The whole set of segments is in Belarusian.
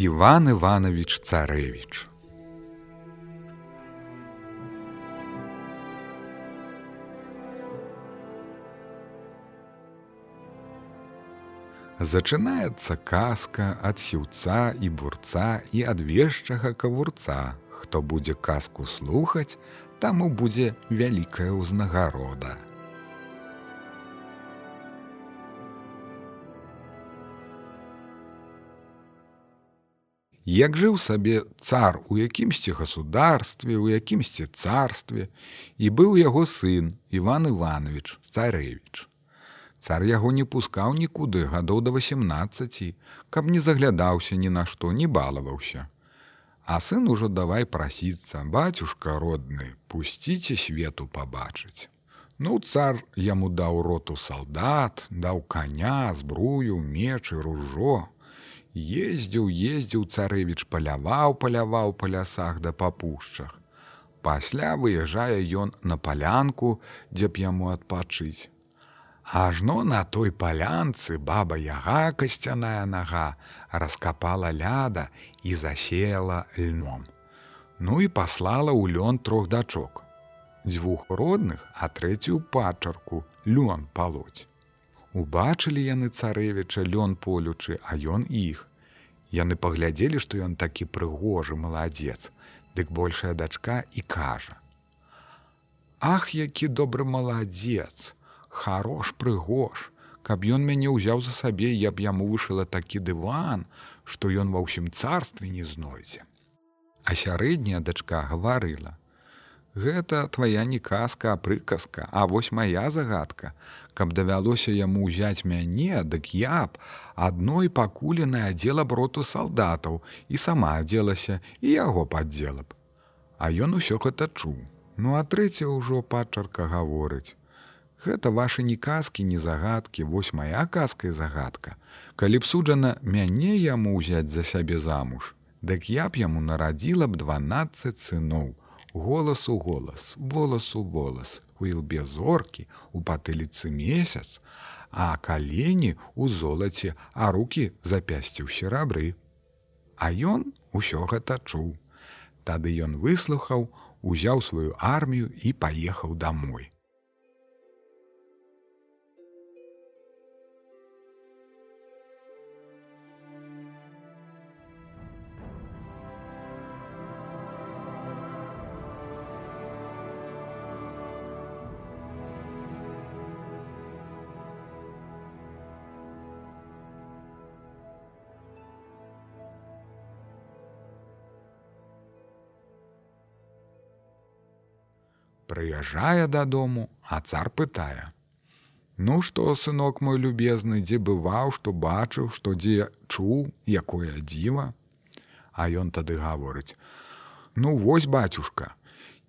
Іван Іванович Царэвіч. Зачынаецца казка ад сіўца і бурца і ад вешчага кавурца. Хто будзе казку слухаць, таму будзе вялікая ўзнагарода. Як жыў сабе цар у якімсьці государстве, у якімсьці царстве, і быў яго сын Іван Іванович Царэвіч. Цар яго не пускаў нікуды гадоў да 18, каб не заглядаўся ні на што не балаваўся. А сын ужо давай прасіцца, бацюшка родны, пусціце свету пабачыць. Ну цар яму даў роту салдат, даў каня, збрую, меч і ружо, ездзіў ездзіў царэвіч паляваў паляваў па лясах да папушчах. Пасля выязджае ён на палянку дзе б яму адпачыць. Ажно на той палянцы баба яга касцяная нага раскапала ляда і засеяла льном. Ну і паслала ў лён трох дачок. Дзвюх родных а трэцюю пачарку лён палоць Убачылі яны царэвіча лён полючы, а ён іх. Яны паглядзелі, што ён такі прыгожы маладзец, Дык большая дачка і кажа: « Ах, які добры маладзец, Харош прыгож, каб ён мяне ўзяў за сабе, я б яму вышыла такі дыван, што ён ва ўсім царстве не знойдзе. А сярэдняя дачка гаварыла: Гэта твая не казка, а прыказка, А вось моя загадка, каб давялося яму ўзяць мяне, дык я б адной пакуленай адзела броту салдатаў і сама адзелася і яго паддзела б. А ён усё гэта чуў. Ну а трэця ўжо падчарка гаворыць. Гэта вашы не казкі, не загадкі, вось моя казка і загадка. Калі б суджана мяне яму ўзяць за сябе замуж, дык я б яму нарадзіла б 12 сыноў голас у голас, волас у волас, у ілбе зоркі, у патыліцы месяц, а калені у золаце, а руки запясціў серабры. А ён усё гэта чуў. Тады ён выслухаў, узяў сваю армію і паехаў домой. Прыязджае дадому, а цар пытае: « Ну што, сынок мой любезны, дзе бываў, што бачыў, што дзе чуў, якое дзіва. А ён тады гаворыць: « Ну вось бацюшка,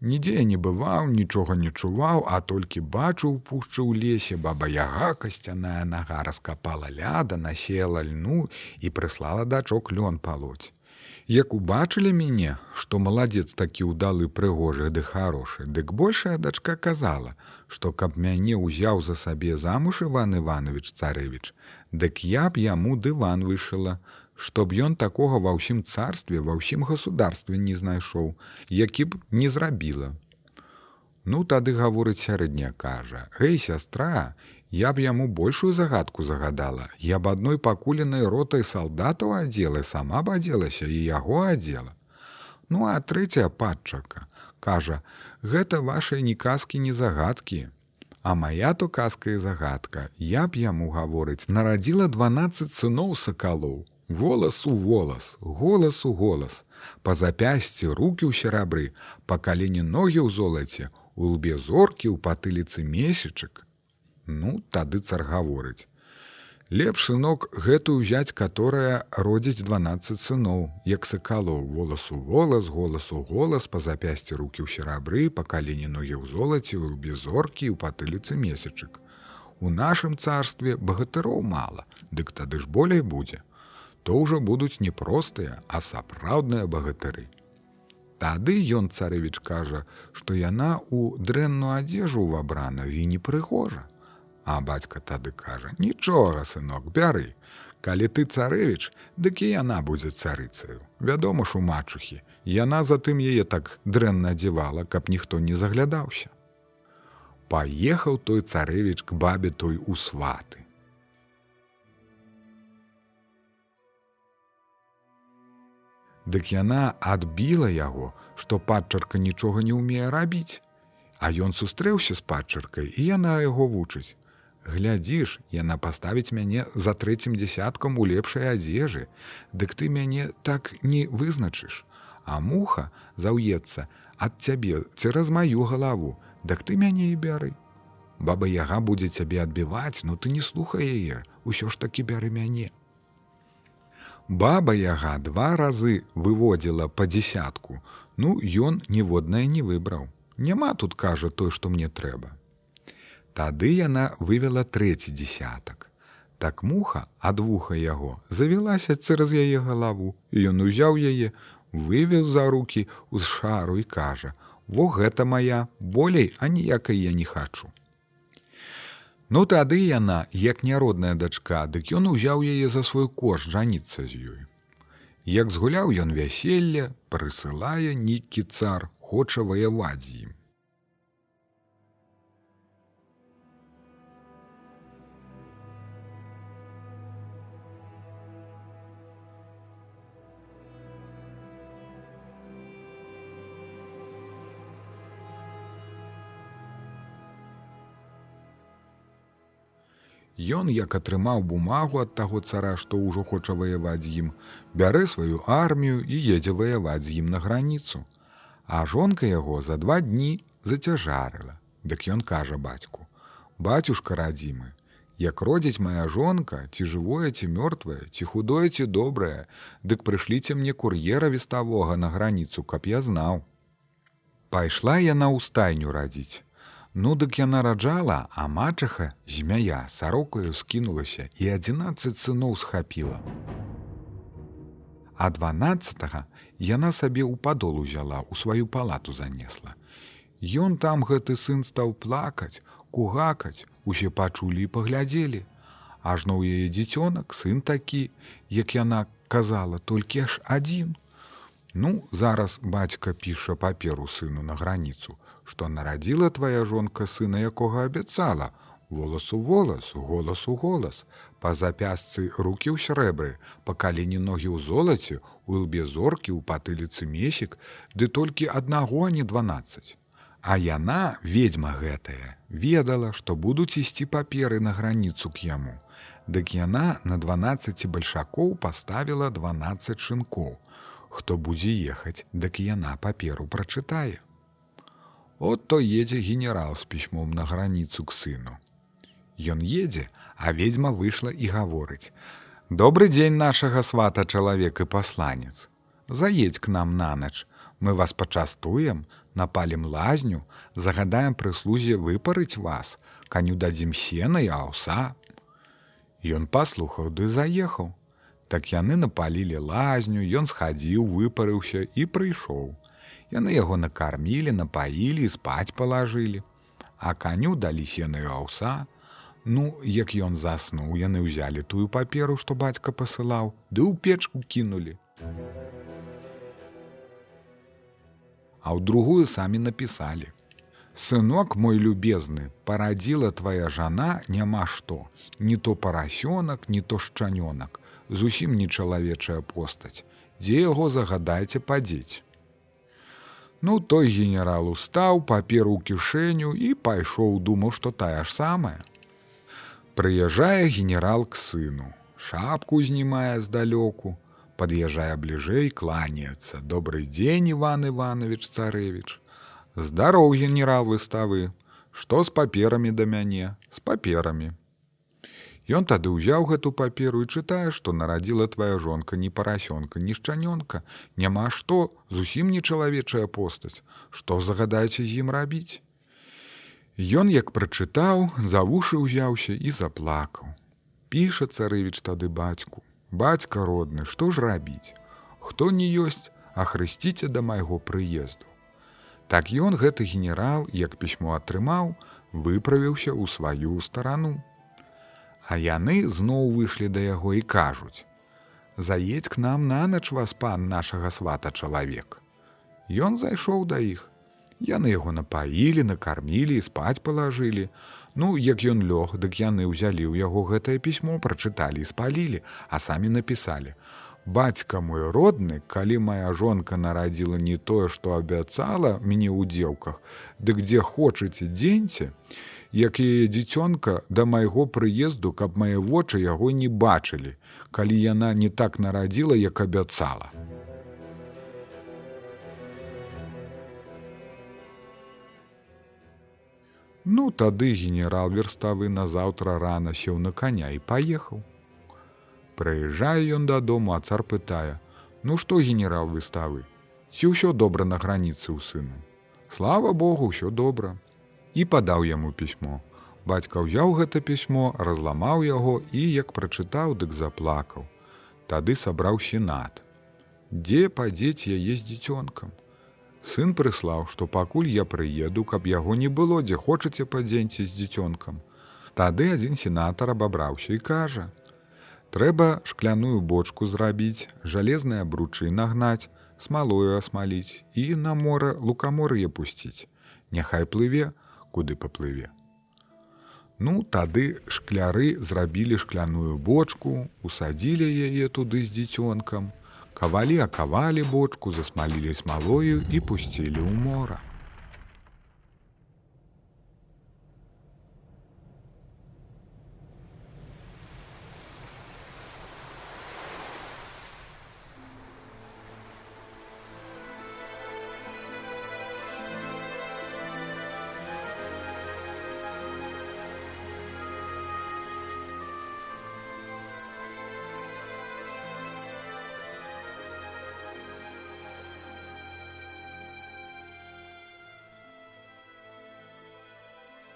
Нідзе не бываў, нічога не чуваў, а толькі бачыў пушчы ў лесе баба яга касцяная нага раскапала ляда, насела льну і прыслала дачок лён палоць. Як убачылі мяне, што маладзец такі ўдалы прыгожы ды харошы, дык большая дачка казала, што каб мяне ўзяў за сабе замуж Іван Іванович царэвіч, дык я б яму дыван вышыла, чтоб ён такога ва ўсім царстве ва ўсім государстве не знайшоў, які б не зрабіла. Ну тады гаворыць сярэдня кажа: « Эй сястра, Я б яму большую загадку загадала. Я б адной пакуленай ротай салдатаў адзела, сама б адзелася і яго адзела. Ну а трэцяя падчака, кажа: « Гэта вашай ні казкі не загадкі. А моя то казка і загадка, я б яму гаворыць, нарадзіла 12 сыноў сакалоў. Волас у волас, голас у голас, па запясці руки ў серабры, па калені ногі ў золаце, у лбе зоркі ў патыліцы месячык, Ну, тады цар гаворыць. Лепш сынок гэтую ўзяць, которая родзіць 12 сыноў, як сакалоў, воласу волас, голасу голас, па запясці рукі ў серабры, па калені ногі ў золаце, у безоркі ў патыліцы месячык. У нашым царстве багатыроў мала, дык тады ж болей будзе. То ўжо будуць не простыя, а сапраўдныя багатыры. Тады ён царэвіч кажа, што яна ў дрэнную адзежу ўвабрана і не прыгожа. А бацька тады кажа: « Нічога, сынок, бяры. Калі ты царэвіч, дык і яна будзе царыцаю. Вядома ж у мачухі, яна затым яе так дрэнна адзівала, каб ніхто не заглядаўся. Паехаў той царэвіч к бабе той у сваты. Дык яна адбіла яго, што падчарка нічога не ўмее рабіць. А ён сустрэўся з падчаркай і яна яго вучыць. Глядзіш, яна паставіць мяне за трэцім дзясяткам у лепшай адзежы, Дык ты мяне так не вызначыш. А муха заўецца ад цябе цераз маю галаву, Дак ты мяне і бяры. Баба яга будзе цябе адбіваць, ну ты не слухай яе, усё ж такі бяры мяне. Баба яга два разы выводзіла па дзясятку, ну ён ніводнае не выбраў. Няма тут кажа той, што мне трэба. Тады яна вывела трэці десятак. Так муха ад вуха яго завілася цераз яе галаву, і ён узяў яе, вывеў за руки з шару і кажа: « Во гэта моя, болей аніякай я не хачу. Ну тады яна, як няродная дачка, дык ён узяў яе за свой кош жаніцца з ёй. Як згуляў ён вяселле, прысылае нейкі цар, хоча ваяваць з ім. Ён, як атрымаў бумагу ад таго цара, што ўжо хоча ваяваць з ім, бярэ сваю армію і едзе ваяваць з ім на граніцу. А жонка яго за два дні зацяжарыла. Дык ён кажа бацьку: « Бацюшка радзімы, як родзіць моя жонка, ці жывое ці мёртвае, ці худое ці добрае, дык прышліце мне кур'ера веставога на граніцу, каб я знаў. Пайшла яна ў стайню радзіць. Ну дык яна раджала, а мачаха змяя сарокаю скінулася і 11 сыноў схапіла. А 12 яна сабе ў падол узяла, у сваю палату занесла. Ён там гэты сын стаў плакаць, кугакаць, усе пачулі і паглядзелі. Ажно ў яе дзіцёнак сын такі, як яна казала, толькі аж адзін. Ну, зараз бацька піша паперу сыну на граніцу што нарадзіла твая жонка сына якога абяцала. Волас у волас голас у голас. Па запясцы руки ў срэбры па калені ногі ў золаце у лбе зоркі ў патыліцы месік ды толькі аднаго не 12 а яна ведьма гэтая ведала што будуць ісці паперы на граніцу к яму. Дык яна на 12 бальшакоў паставіла 12 шынкоў. Хто будзе ехаць дык яна паперу прачытае От то едзе генерал з пісьмом на граніцу к сыну. Ён едзе, а ведьма выйшла і гаворыць: « Добры дзень нашага свата чалавек і пасланец. Заедь к нам на ноч, мы вас пачастуем, напалім лазню, загадаем прыслузе выпарыць вас, каню дадзім сена і аўса. Ён паслухаў ды заехаў. Так яны напалілі лазню, ён схадзіў, выпарыўся і прыйшоў. Яны яго накармілі, напаілі, спаць палажылі. А каню далі сеную аўса. Ну, як ён заснуў, яны ўзялі тую паперу, што бацька пасылаў, ды ў печку кінулі. А ў другую самі напісалі: Сынок мой любезны, парадзіла твая жана няма што, не то парасёнак, не то шчанёнак, зусім не чалавечая постаць. Дзе яго загадайце падзець. Ну той генерал устаў, паперу ў кішэню і пайшоў, думаў, што тая ж самая. Прыязджае генерал к сыну, шапку знімае здалёку, пад'язджае бліжэй, кланяецца. Добрый дзень, Іван Іванович царэвіч. Здароў генерал выставы, што з паперамі да мяне, з паперамі. Ён тады ўзяў гэту паперу і чытае, што нарадзіла твая жонка не парасёнка, ні шчанёнка, няма што, зусім не чалавечая постаць, што загадаеце з ім рабіць. Ён як прачытаў, за вушы ўзяўся і заплакаў. Піша царэвіч тады бацьку, бацька родны, што ж рабіць? Хто не ёсць, а хрысціце да майго прыезду. Так ён гэты генерал, як пісьмо атрымаў, выправіўся ў сваю старану. А яны зноў выйшлі да яго і кажуць: « Заедь к нам на нач вас пан нашага свата чалавек. Ён зайшоў да іх. Яны яго напаілі, накармілі і спаць палажылі. Ну, як ён лёг, дык яны ўзялі ў яго гэтае пісьмо, прачыталі і спалілі, а самі напісалі: « Бацька мой родны, калі моя жонка нарадзіла не тое, што абяцала мяне ў дзеўках, дык дзе хочаце дзеньце, як яе дзіцёнка да майго прыезду, каб мае вочы яго не бачылі, калі яна не так нарадзіла, як абяцала. Ну, тады генерал верставы назаўтра рана сеў на коня і паехаў. Прыязджае ён дадому, а цар пытае: « Ну што генерал выставы? Ці ўсё добра на граніцы ў сыну. Слава Богу, ўсё добра. І падаў яму пісьмо. Бацька ўзяў гэта пісьмо, разламаў яго і, як прачытаў, дык заплакаў. Тады сабраў сенат. Дзе падзець яе з дзіцёнкам? Сын прыслаў, што пакуль я прыеду, каб яго не было, дзе хочаце падзеньце з дзіцёнкам. Тады адзін сенатар абабраўся і кажа: « Трэба шкляную бочку зрабіць, жалезныя бручы нагнаць, смалою асмаліць і на мора лукамор'е пусціць. Няхай плыве, куды паплыве. Ну, тады шкляры зрабілі шкляную бочку, усадзілі яе туды з дзіцёнкам, Кавалі акавалі бочку, засмалілі смалою і пусцілі ў мора.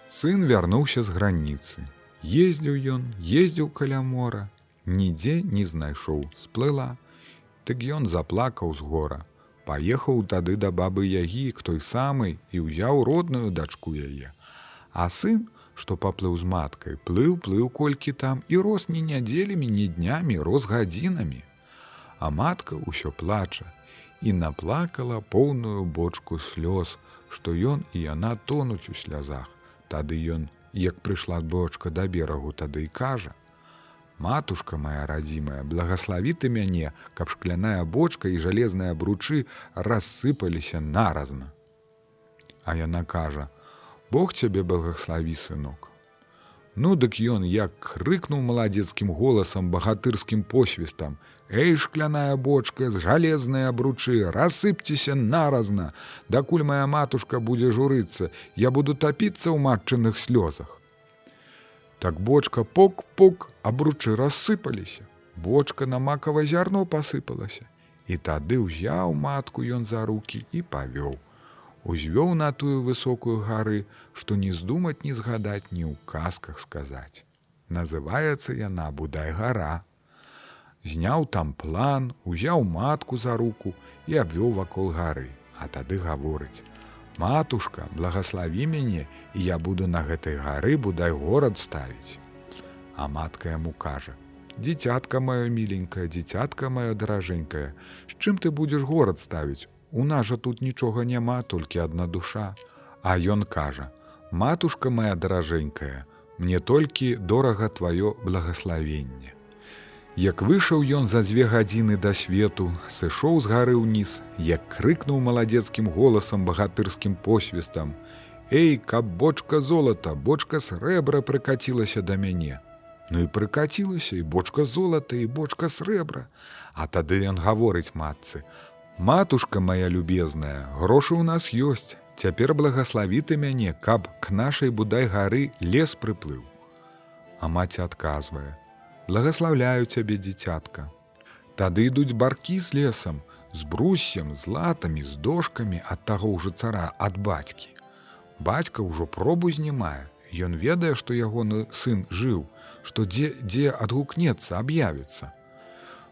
Сын вярнуўся з граніцы. Ездзіў ён, ездзіў каля мора, нідзе не знайшоў, сплыла. Дык ён заплакаў з гора. Паехаў тады да бабы ягі к той самай і ўзяў родную дачку яе. А сын, што паплыў з маткай, плыў, плыў колькі там і рос не нядзелямі, ні днямі, рос гадзінамі. А матка ўсё плача і наплакала поўную бочку слёз, што ён і яна тонуць у слязах. Тады ён, як прыйшла бочка да берагу, тады і кажа: « Матушка моя радзімая, благослові ты мяне, каб шкляная бочка і жалезныя бручы рассыпаліся наразна. А яна кажа: « Бог цябе благослові сынок. Ну дык ён як крыкнуў маладзецкім голасам багатырскім посвістам: Эй, шкляная бочка з жалезныя абручы, рассыпцеся наразна, дакуль моя матушка будзе журыцца, я буду тапіцца ў матчыных слёзах. Так бочка пок-пок, абручы рассыпаліся. Бочка на макава зярно пасыпалася. І тады ўзяў матку ён за руки і павёў. Узвёў на тую высокую гары, што не здумаць, не згадаць, ні ў казках сказаць. Называецца яна будай гара зняў там план, узяў матку за руку і абвёў вакол гары, а тады гаворыць: « Матушка, благослові мяне, і я буду на гэтай гары будай горад ставіць. А матка яму кажа: « Дзіцятка маё міленькая, дзіцятка маё даражэнькая, з чым ты будзеш горад ставіць? У нас жа тут нічога няма, толькі адна душа. А ён кажа: « Матушка моя даражэнькая, мне толькі дорага тваё благословенне. Як выйшаў ён за дзве гадзіны да свету, сышоў з гары ўніз, як крыкнуў маладзецкім голасам багатырскім посвістам: « Эй, каб бочка золата, бочка срэбра прыкацілася да мяне. Ну і прыкацілася і бочка золата і бочка срэбра. А тады ён гаворыць матцы: « Матушка моя любезная, грошы ў нас ёсць, Цяпер благаславіты мяне, каб к нашай будай гары лес прыплыў. А маці адказвае: благословляю цябе дзіцятка. Тады ідуць баркі з лесам, з бруссем, з латамі, з дошкамі ад таго ўжо цара ад бацькі. Бацька ўжо пробу знімае. Ён ведае, што ягоны сын жыў, што дзе дзе адгукнецца, аб'явіцца.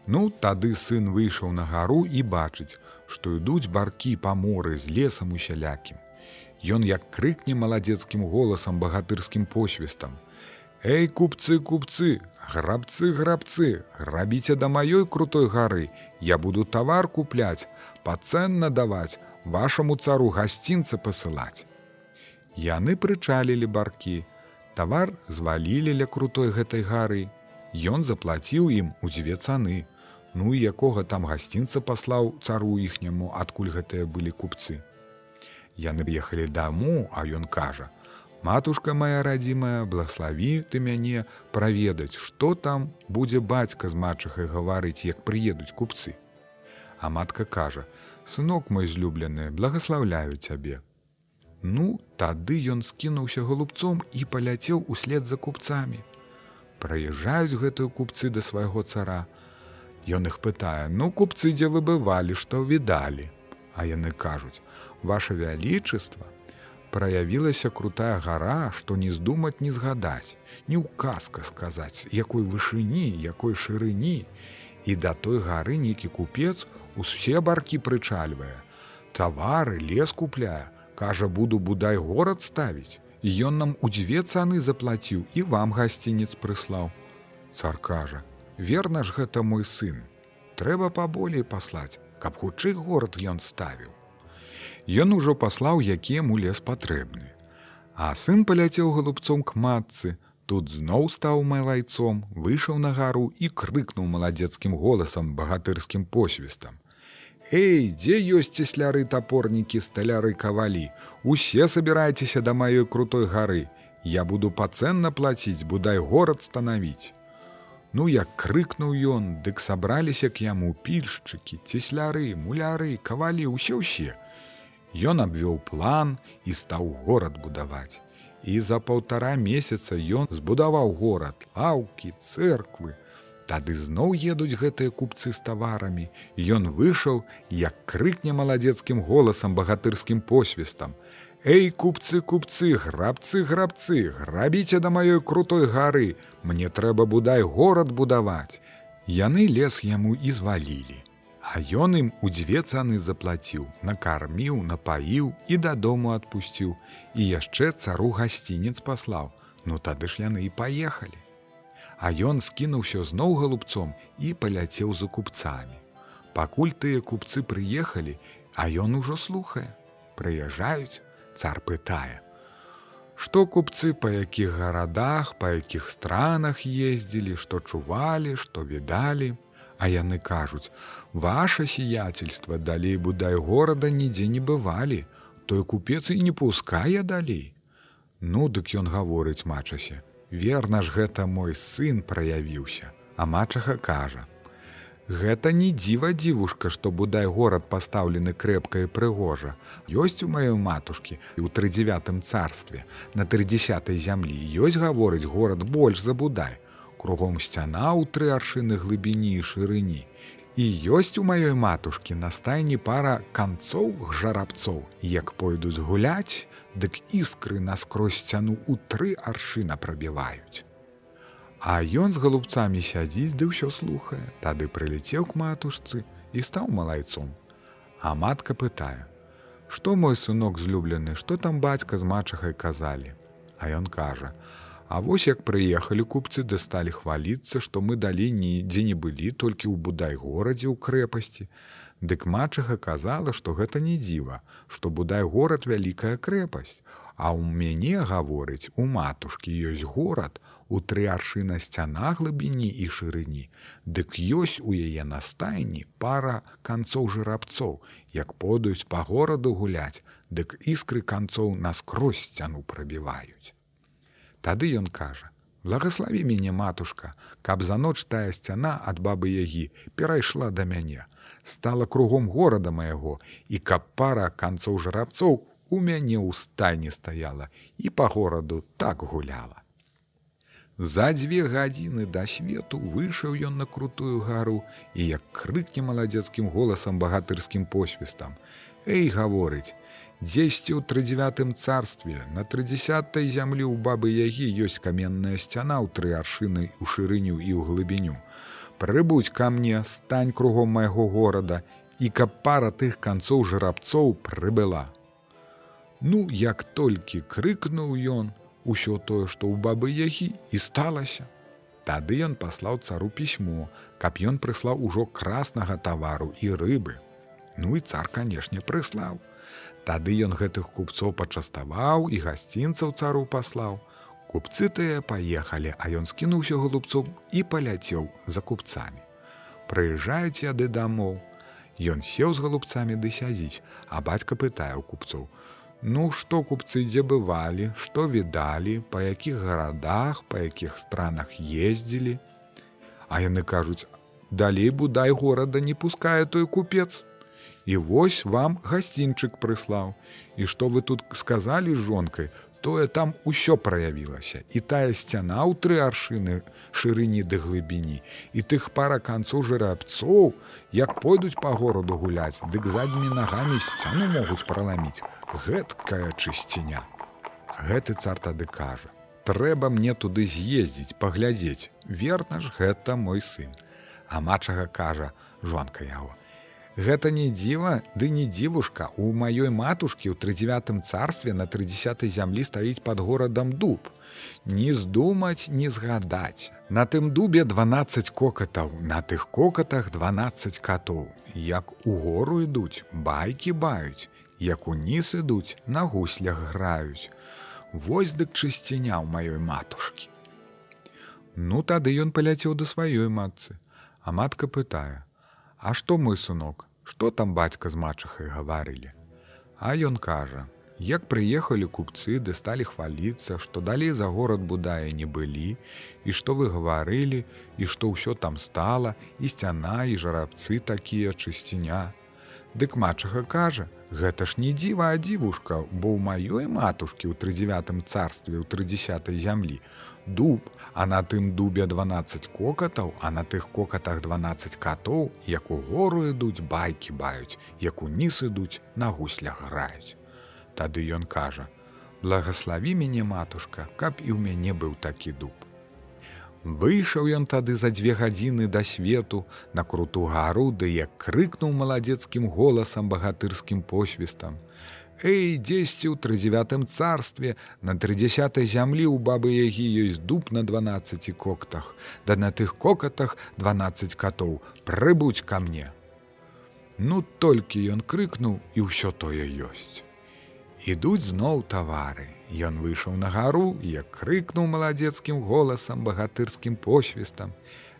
Ну, тады сын выйшаў на гару і бачыць, што ідуць баркі па моры з лесам усялякім. Ён як крыкне маладзецкім голасам багатырскім посвістам: Эй, купцы, купцы, грабцы, грабцы, грабіце да маёй крутой гары, я буду тавар купляць, пацэнна даваць, вашаму цару гасцінца пасылаць. Яны прычалілі баркі, тавар звалілі ля крутой гэтай гары. Ён заплаціў ім у дзве цаны. Ну і якога там гасцінца паслаў цару іхняму, адкуль гэтыя былі купцы. Яны ехалі даму, а ён кажа: « Матушка моя радзімая, благославі ты мяне праведаць, што там будзе бацька з матчахай гаварыць, як прыедуць купцы. А матка кажа: « Сынок мой злюблены, благослаўляю цябе. Ну, тады ён скінуўся голубцом і паляцеў услед за купцамі. Праязджаюць гэтыя купцы да свайго цара. Ён іх пытае: ну купцы, дзе вы бывалі, што відалі. А яны кажуць: Ваше вялічыства праявілася крутая гара, што не здумаць не згадаць, не ў казка сказаць, якой вышыні, якой шырыні. І да той гары нейкі купец усе баркі прычальвае. Тавары лес купляе, кажа буду будай горад ставіць і ён нам у дзве цаны заплаціў і вам гасцінец прыслаў цар кажа верна ж гэта мой сын трэба паболей паслаць каб хутчэй горад ён ставіў Ён ужо паслаў які яму лес патрэбны а сын паляцеў голубцом к матцы тут зноў стаў малайцом выйшаў на гару і крыкнуў маладзецкім голасам багатырскім посвістам Эй, дзе ёсць цесляры топорнікі, сталяры кавалі. Усе сабірайцеся да маёй крутой гары. Я буду пацэнна плаціць, будай горад станавіць. Ну як крыкнуў ён, дык сабраліся к яму пільшчыкі, цесляры, муляры, кавалі, усе ўсе. Ён абвёў план і стаў горад будаваць. І за паўтара месяца ён збудаваў горад, лаўкі, цэрквы, Тады зноў едуць гэтыя купцы з таварамі. Ён выйшаў, як крыкне маладзецкім голасам багатырскім посвістам. Эй, купцы, купцы, грабцы, грабцы, грабіце да маёй крутой гары, Мне трэба будай горад будаваць. Яны лес яму і звалілі. А ён ім у дзве цаны заплаціў, накарміў, напаіў і дадому адпусціў. І яшчэ цару гасцінец паслаў. Ну тады ж яны і паехалі а ён скінуўся зноў галубцом і паляцеў за купцамі. Пакуль тыя купцы прыехалі, а ён ужо слухае, прыязджаюць, цар пытае: Што купцы па якіх гарадах, па якіх странах ездзілі, што чувалі, што відалі, А яны кажуць: Ваша сіяцельства далей будай горада нідзе не бывалі, той купец і не пускае далей. Ну, дык ён гаворыць мачасе, верна ж гэта мой сын праявіўся а мачаха кажа гэта не дзіва дзівушка што будай горад пастаўлены крэпка і прыгожа. Ёсць у маёй матушкі і ў трыдзевятым царстве. На трыдзясятай зямлі ёсць гаворыць горад больш забудай кругом сцяна ў тры аршыны глыбіні і шырыні. І ёсць у маёй матушкі на стайні пара канцоў жарабцоў як пойдуць гуляць дык іскры наскрозь сцяну ў тры аршына прабіваюць. А ён з галубцамі сядзіць ды ўсё слухае, тады прылецеў к матушцы і стаў малайцом. А матка пытае: « Што мой сынок злюблены, што там бацька з мачахай казалі. А ён кажа: « А вось як прыехалі купцы дасталі хваліцца, што мы далі нідзе не былі толькі ў будай горадзе ў крэпасці, Дык мачыха казала, што гэта не дзіва, што будай горад вялікая крэпасць, А ў мяне гаворыць, у матушкі ёсць горад, у тры аршына сцяна глыбіні і шырыні, Дык ёсць у яе настайні пара канцоў жырабцоў, як подаюць па гораду гуляць, дык іскры канцоў наскрозь сцяну прабіваюць. Тады ён кажа: « Благославі мяне матушка, каб за ноч тая сцяна ад бабы ягі перайшла да мяне, стала кругом горада майго і каб пара канцоў жарабцоў у мяне ў стайні стаяла і па гораду так гуляла. За дзве гадзіны да свету выйшаў ён на крутую гару і як крыкне маладзецкім голасам багатырскім посвістам. Эй гаворыць, дзесьці ў трыдзевятым царстве на трыдзясятай зямлі ў бабы ягі ёсць каменная сцяна ў тры аршыны у шырыню і ў глыбіню прыбудь ко мне стань кругом майго горада і каб пара тых канцоў жарабцоў прыбыла. Ну як толькі крыкнуў ён, усё тое, што ў бабы ягі і сталася. Тады ён паслаў цару пісьмо, каб ён прыслаў ужо краснага тавару і рыбы. Ну і цар, канешне, прыслаў. Тады ён гэтых купцоў пачаставаў і гасцінцаў цару паслаў. Купцы тыя паехалі, а ён скінуўся голубцом і паляцеў за купцамі. Прыязджаюць яды дамоў. Ён сеў з голубцамі ды сядзіць, а бацька пытае ў купцоў: « Ну што купцы дзе бывалі, што відалі, па якіх гарадах, па якіх странах ездзілі. А яны кажуць: далей будай горада не пускае той купец. І вось вам гасцінчык прыслаў. І што вы тут сказалі з жонкай, тое там усё праявілася і тая сцяна ў тры аршыны шырыні ды глыбіні і тых пара канцоў жарабцоў як пойдуць па гораду гуляць дык заднімі нагамі сцяну могуць праламіць гэткая чысціня гэты цар тады кажа трэба мне туды з'ездзіць паглядзець верна ж гэта мой сын а мачага кажа жонка яго Гэта не дзіва, ды не дзівушка. У маёй матушкі ў трыдзевятым царстве на трыдзясятай зямлі стаіць пад горадам дуб. Не здумаць, не згадаць. На тым дубе 12 кокатаў, на тых кокатах 12 катоў. Як у гору ідуць, байкі баюць, як уніз ідуць, на гуслях граюць. Вось дык чысціня ў маёй матушкі. Ну тады ён паляцеў да сваёй матцы, а матка пытае: А што мой сынок, што там бацька з мачахай гаварылі. А ён кажа: як прыехалі купцы ды сталі хваліцца, што далей за горад будае не былі, і што вы гаварылі, і што ўсё там стала, і сцяна і жарабцы такія чысціня. Дык мачага кажа: Гэта ж не дзіва, а дзівушка, бо ў маёй матушкі ў трыдзевятым царстве ў трыдзясятай зямлі дуб, а на тым дубе 12 кокатаў, а на тых кокатах 12 катоў, як у гору ідуць байкі баюць, як уніз ідуць, на гуслях граюць. Тады ён кажа: « Благаславі мяне матушка, каб і ў мяне быў такі дуб. Выйшаў ён тады за дзве гадзіны да свету на круту гару, ды як крыкнуў маладзецкім голасам багатырскім посвістам: Эй, дзесьці ў трыдзевятым царстве на трыдзясятай зямлі ў бабы ягі ёсць дуб на 12 коктах, да на тых кокатах 12 катоў прыбудь ка мне. Ну толькі ён крыкнуў і ўсё тое ёсць. Ідуць зноў тавары. Ён выйшаў на гару, як крыкнуў маладзецкім голасам багатырскім посвістам.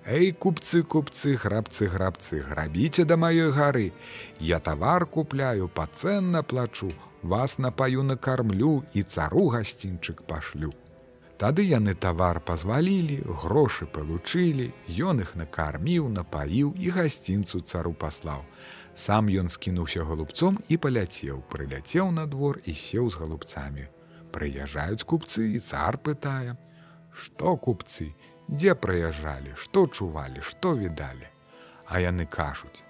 Эй, купцы, купцы, грабцы, грабцы, грабіце да маёй гары. Я тавар купляю, пацэнна плачу, вас напаю накармлю і цару гасцінчык пашлю. Тады яны тавар пазвалілі, грошы палучылі, Ён іх накарміў, напаіў і гасцінцу цару паслаў. Сам ён скінуўся голубцом і паляцеў, прыляцеў на двор і сеў з голубцамі. Прыязджаюць купцы і цар пытае: « Што купцы, дзе прыязджалі, што чувалі, што відалі. А яны кажуць: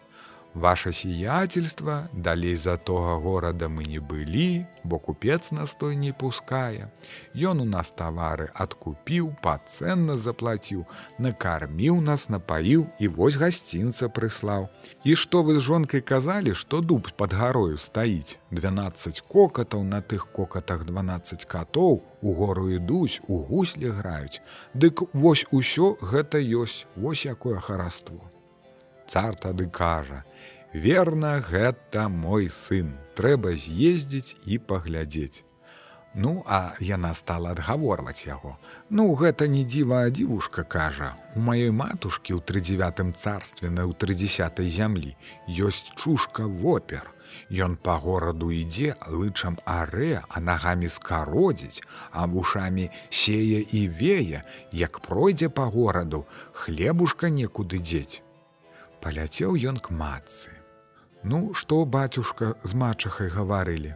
Ваше сіятельства далей за тога горада мы не былі, бо купец настой не пускае. Ён у нас тавары адкупіў, пацэнна заплаціў, накарміў нас, напаіў і вось гасцінца прыслаў. І што вы з жонкай казалі, што дуб пад гарою стаіць. 12 кокатаў на тых кокатах 12 катоў, у гору ідуць, у гуслі граюць. Дык вось усё гэта ёсць, вось якое хараство. Цар тады кажа: « Верна, гэта мой сын. Трэба з'ездзіць і паглядзець. Ну, а яна стала адгаворваць яго. Ну, гэта не дзіва, а дзівушка кажа. У маёй матушкі ў трыдзевятым царстве на ў трыдзясятай зямлі ёсць чушка вопер. Ён па гораду ідзе лычам арэ, а нагамі скародзіць, а вушамі сее і вее, як пройдзе па гораду, хлебушка некуды дзець. Паляцеў ён к матцы. Ну, што бацюшка з мачахай гаварылі.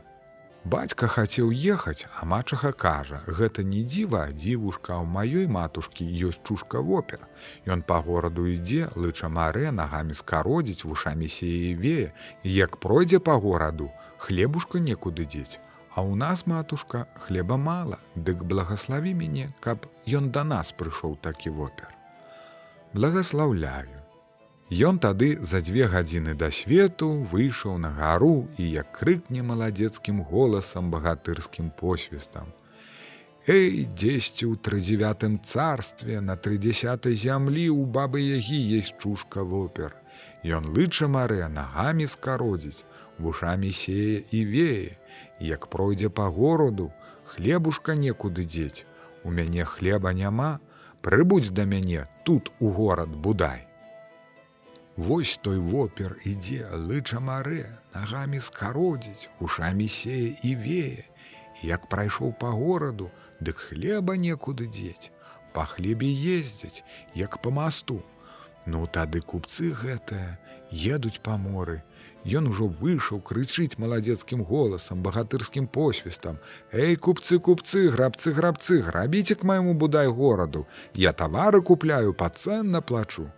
Бацька хацеў ехаць, а мачаха кажа: гэта не дзіва, дзівушка ў маёй матушкі ёсць чушка вопер. Ён па гораду ідзе, лыча марэ нагамі скародзіць вушамі сеевее, як пройдзе па гораду, хлебушка некуды дзець. А ў нас матушка хлеба мала, дык благаславі мяне, каб ён да нас прыйшоў такі вопер. Благаслаўляю. Ён тады за дзве гадзіны да свету выйшаў на гару і як крыкне маладзецкім голасам багатырскім посвістам. Эй, дзесьці ў трыдзевятым царстве на трыдзясятай зямлі ў бабы ягі есть чушка вопер. Ён лыча марэ нагамі скародзіць, вушамі сее і вее, як пройдзе па гораду, хлебушка некуды дзець. У мяне хлеба няма, прыбудзь да мяне тут у горад будай. Вось той вопер ідзе, лыча марэ, нагамі скародзіць, ушамі сее і вее. Як прайшоў па гораду, дык хлеба некуды дзець. Па хлебе ездзяць, як па масту. Ну тады купцы гэтыя едуць па моры. Ён ужо выйшаў крычыць маладзецкім голасам, багатырскім посвістам. Эй, купцы, купцы, грабцы, грабцы, грабіце к майму будай гораду. Я тавары купляю, пацэнна плачу.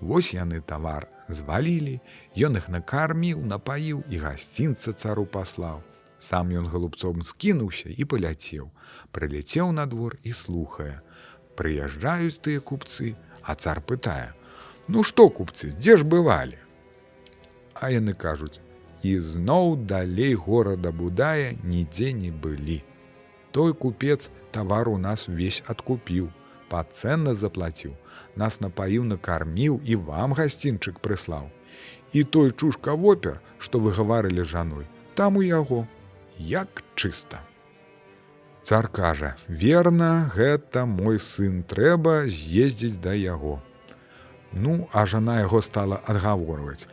Вось яны тавар звалілі, Ён іх накарміў, напаіў і гасцінца цару паслаў. Сам ён галубцом скінуўся і паляцеў, прыляцеў на двор і слухае. Прыязджаюць тыя купцы, а цар пытае: « Ну што купцы, дзе ж бывалі? А яны кажуць: і зноў далей горада будае нідзе не былі. Той купец тавар у нас увесь адкупіў, пацэнна заплаціў, нас напаіў накарміў і вам гасцінчык прыслаў. І той чушка вопер, што вы гаварылі жаной, там у яго, як чыста. Цар кажа: верна, гэта мой сын трэба з'ездзіць да яго. Ну, а жана яго стала адгаворваць.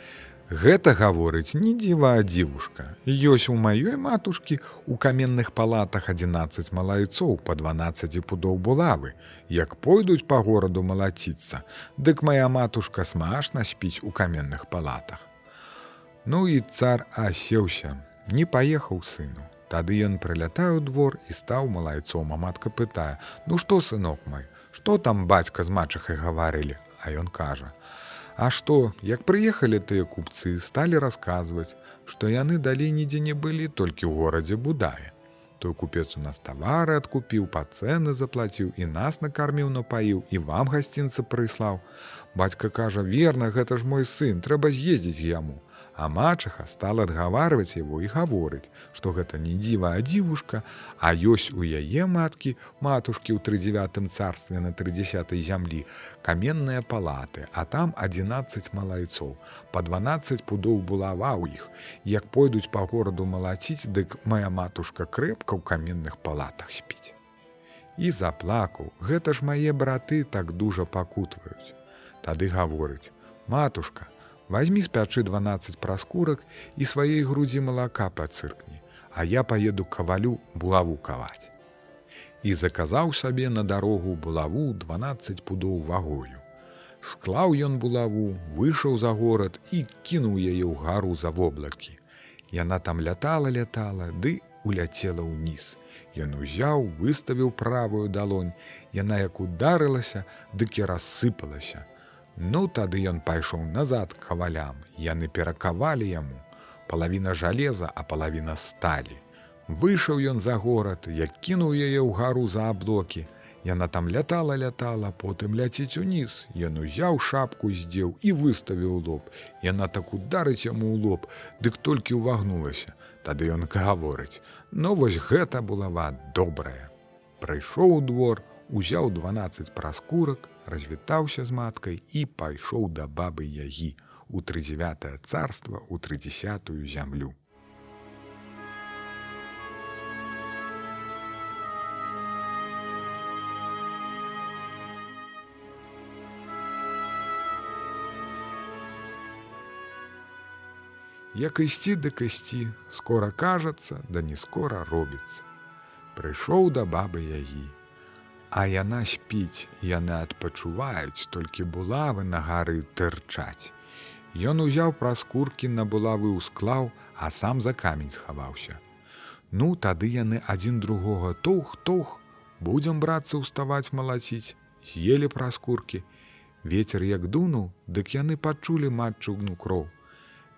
Гэта гаворыць не дзіва дзівушка. Ёсць у маёй матушкі у каменных палатах 11 малайцоў па 12 пудоў булавы. Як пойдуць па гораду малаціцца, дык моя матушка смашна спіць у каменных палатах. Ну і цар асеўся, не паехаў сыну. Тады ён прылятае ў двор і стаў малайцом, а матка пытае: « Ну што, сынок мой, што там бацька з мачахай гаварылі, А ён кажа: А што, як прыехалі тыя купцы, сталі расказваць, што яны далей нідзе не былі толькі ў горадзе будае. Той купец у нас тавары адкупіў, па цэны заплаціў і нас накарміў напаіў і вам гасцінца прыслаў. Бацька кажа: верна, гэта ж мой сын, трэба з'ездзіць яму. А мачаха стала адгаварваць яго і гаворыць, што гэта не дзіва, а дзівушка, а ёсць у яе маткі матушкі ў трыдзевятым царстве на трыдзясятай зямлі, каменныя палаты, а там 11 малайцоў, па 12 пудоў булава ў іх. Як пойдуць па гораду малаціць, дык моя матушка крэпка ў каменных палатах спіць. І заплакаў, гэта ж мае браты так дужа пакутваюць. Тады гаворыць: матушка, Вазьмі з пячы 12 праскурак і сваёй грудзі малака па цыркні, а я паеду кавалю булаву каваць. І заказаў сабе на дарогу булаву 12 пудоў вагою. Склаў ён булаву, выйшаў за горад і кінуў яе ў гару за воблакі. Яна там лятала, лятала, ды уляцела ўніз. Ён узяў, выставіў правую далонь, Яна як ударылася, дык і рассыпалася, Ну тады ён пайшоў назад кавалям. Яны перакавалі яму. Палавіна жалеза, а палавіна сталі. Выйшаў ён за горад, як кінуў яе ў гару за аблокі. Яна там лятала, лятала, потым ляціць уніз. Ён узяў шапку здзеў і выставіў лоб. Яна так ударыць яму ў лоб, дык толькі ўвагнулася. Тады ён гаворыць: « Ну вось гэта булава добрая. Прыйшоў у двор, узяў 12 праскурак, развітаўся з маткай і пайшоў да бабы ягі у трыдзевятае царства у трыдзесятую зямлю. Як ісці да касці, скора кажацца, да не скора робіцца. Прыйшоў да бабы ягі, А яна спіць, яны адпачуваюць, толькі булавы на гары тырчаць. Ён узяў праз куркі на булавы ўсклаў, а сам за камень схаваўся. Ну, тады яны адзін другога тух, тух, будзем брацца ўставаць малаціць, з'елі праз куркі. Вецер як дунуў, дык яны пачулі матчугну кроў.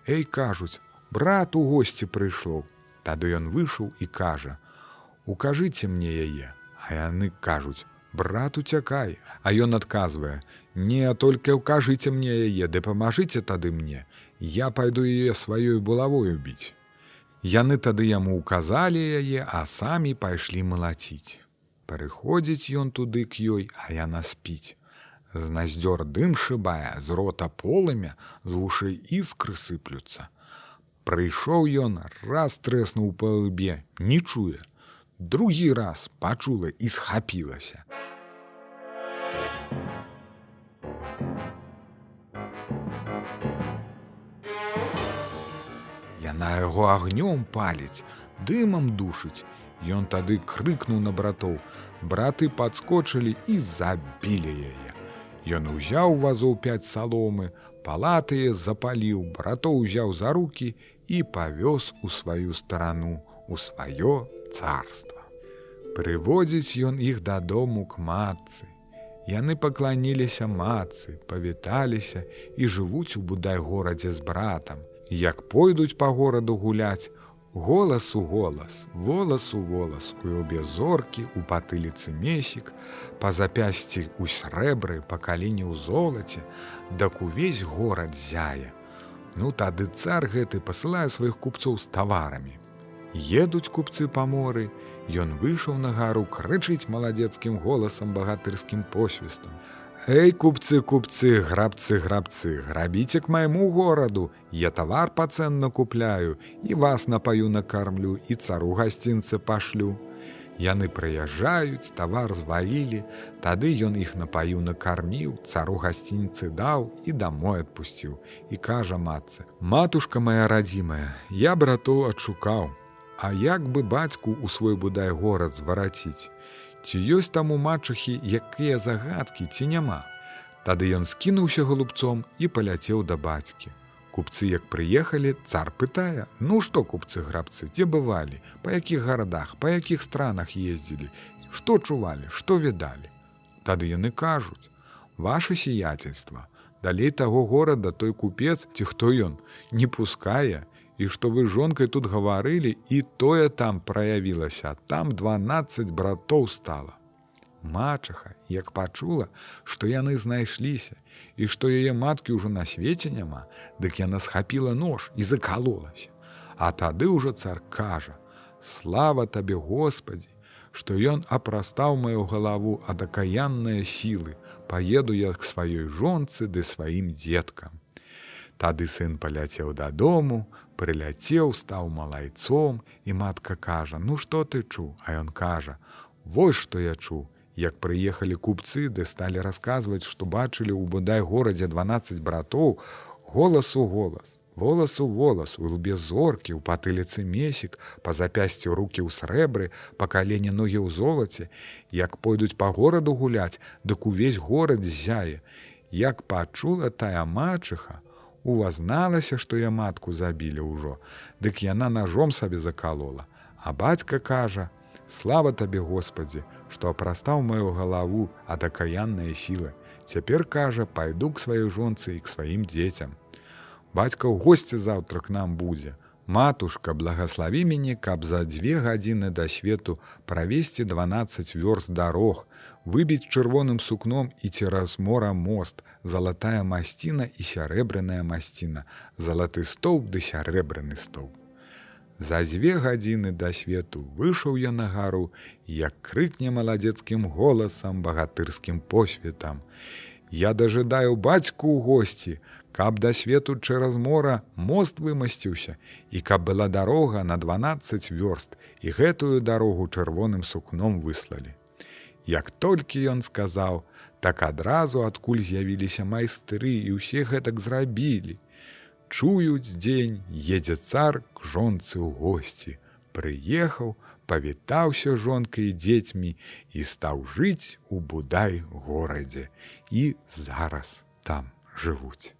Эй кажуць, брат у госці прыйшоў. Тады ён выйшаў і кажа: « Укажыце мне яе, А яны кажуць: брат уцякай, А ён адказвае: Не толькі ўкажыце мне яе, ды памажыце тады мне, Я пайду яе сваёй булавою біць. Яны тады яму ўказалі яе, а самі пайшлі малаціць. Прыходзіць ён туды к ёй, а яна спіць. З наздзёр дым шыбае, з рота полымя, з вушай іскры сыплюцца. Прыйшоў ён, раз трэснуў па лбе, не чуе. Другі раз пачула і схапілася. Яна яго агнём паліць, дымам душыць. Ён тады крыкнуў на братоў. Браты падскочылі і забілі яе. Ён узяў вазоў пяць саломы, палатыя запаліў, братоў узяў за руки і павёз у сваю старану, у сваё царства. Прыводзіць ён іх дадому к матцы. Яны пакланіліся мацы, павіталіся і жывуць у будай горадзе з братам. Як пойдуць па гораду гуляць, голас у голас, волас у волас, у лбе зоркі, у патыліцы месік, па запясці у срэбры, па каліне ў золаце, дак увесь горад зяе. Ну тады цар гэты пасылае сваіх купцоў з таварамі. Едуць купцы па моры, Ён выйшаў на гару крычыць маладзецкім голасам багатырскім посвістам. Эй, купцы, купцы, грабцы, грабцы, грабіце к майму гораду, Я тавар пацэнна купляю і вас напаю накармлю і цару гасцінцы пашлю. Яны прыязджаюць, тавар звалілі, Тады ён іх напаю накарміў, цару гасцінцы даў і дамой адпусціў. І кажа матцы: « Матушка моя радзімая, я братоў адшукаў. А як бы бацьку ў свой будай горад звараціць? Ці ёсць там у мачахі якія загадкі ці няма. Тады ён скінуўся голубцом і паляцеў да бацькі. Купцы, як прыехалі, цар пытае: « Ну што купцы грабцы, дзе бывалі, па якіх гарадах, па якіх странах ездзілі, што чувалі, што відалі. Тады яны кажуць: Ваше сіяцельства, далей таго горада той купец ці хто ён не пускае, і што вы жонкай тут гаварылі і тое там праявілася, там 12 братоў стала. Мачаха, як пачула, што яны знайшліся і што яе маткі ўжо на свеце няма, дык яна схапіла нож і закалолася. А тады ўжо цар кажа: Слава табе Господі, што ён апрастаў маю галаву ад акаянныя сілы, паеду я к сваёй жонцы ды сваім дзеткам. Тады сын паляцеў дадому, прыляцеў, стаў малайцом, і матка кажа: « Ну што ты чу, А ён кажа: « Вось што я чу, як прыехалі купцы, ды сталі расказваць, што бачылі ў будай горадзе 12 братоў, голас у голас. Волас у волас, у лбе зоркі, у патыліцы месік, па запясцю рукі ў срэбры, па калене ногі ў золаце, як пойдуць па гораду гуляць, дык увесь горад зяе. Як пачула тая мачыха, увазналася, што я матку забілі ўжо, Дык яна ножом сабе закалола. А бацька кажа: Слава табе Господі, што апрастаў маю галаву ад акаянныя сілы. Цяпер кажа, пайду к сваёй жонцы і к сваім дзецям. Бацька ў госці заўтра к нам будзе. Матушка, благослові мяне, каб за дзве гадзіны да свету правесці 12 вёрст дарог, выбіць чырвоным сукном і цераз мора мост, залатая масціна і сярэбраная масціна, залаты стоўп ды сярэбраны стоўп. За дзве гадзіны да свету выйшаў я на гару, як крыкне маладзецкім голасам багатырскім посветам. Я дажидаю бацьку ў госці, каб да свету чэраз мора мост вымасціўся і каб была дарога на 12 вёрст і гэтую дарогу чырвоным сукном выслалі. Як толькі ён сказаў, так адразу адкуль з'явіліся майстры і ўсе гэтак зрабілі. Чуюць дзень, едзе цар к жонцы ў госці, прыехаў, павітаўся жонкай і дзецьмі і стаў жыць у будай горадзе і зараз там жывуць.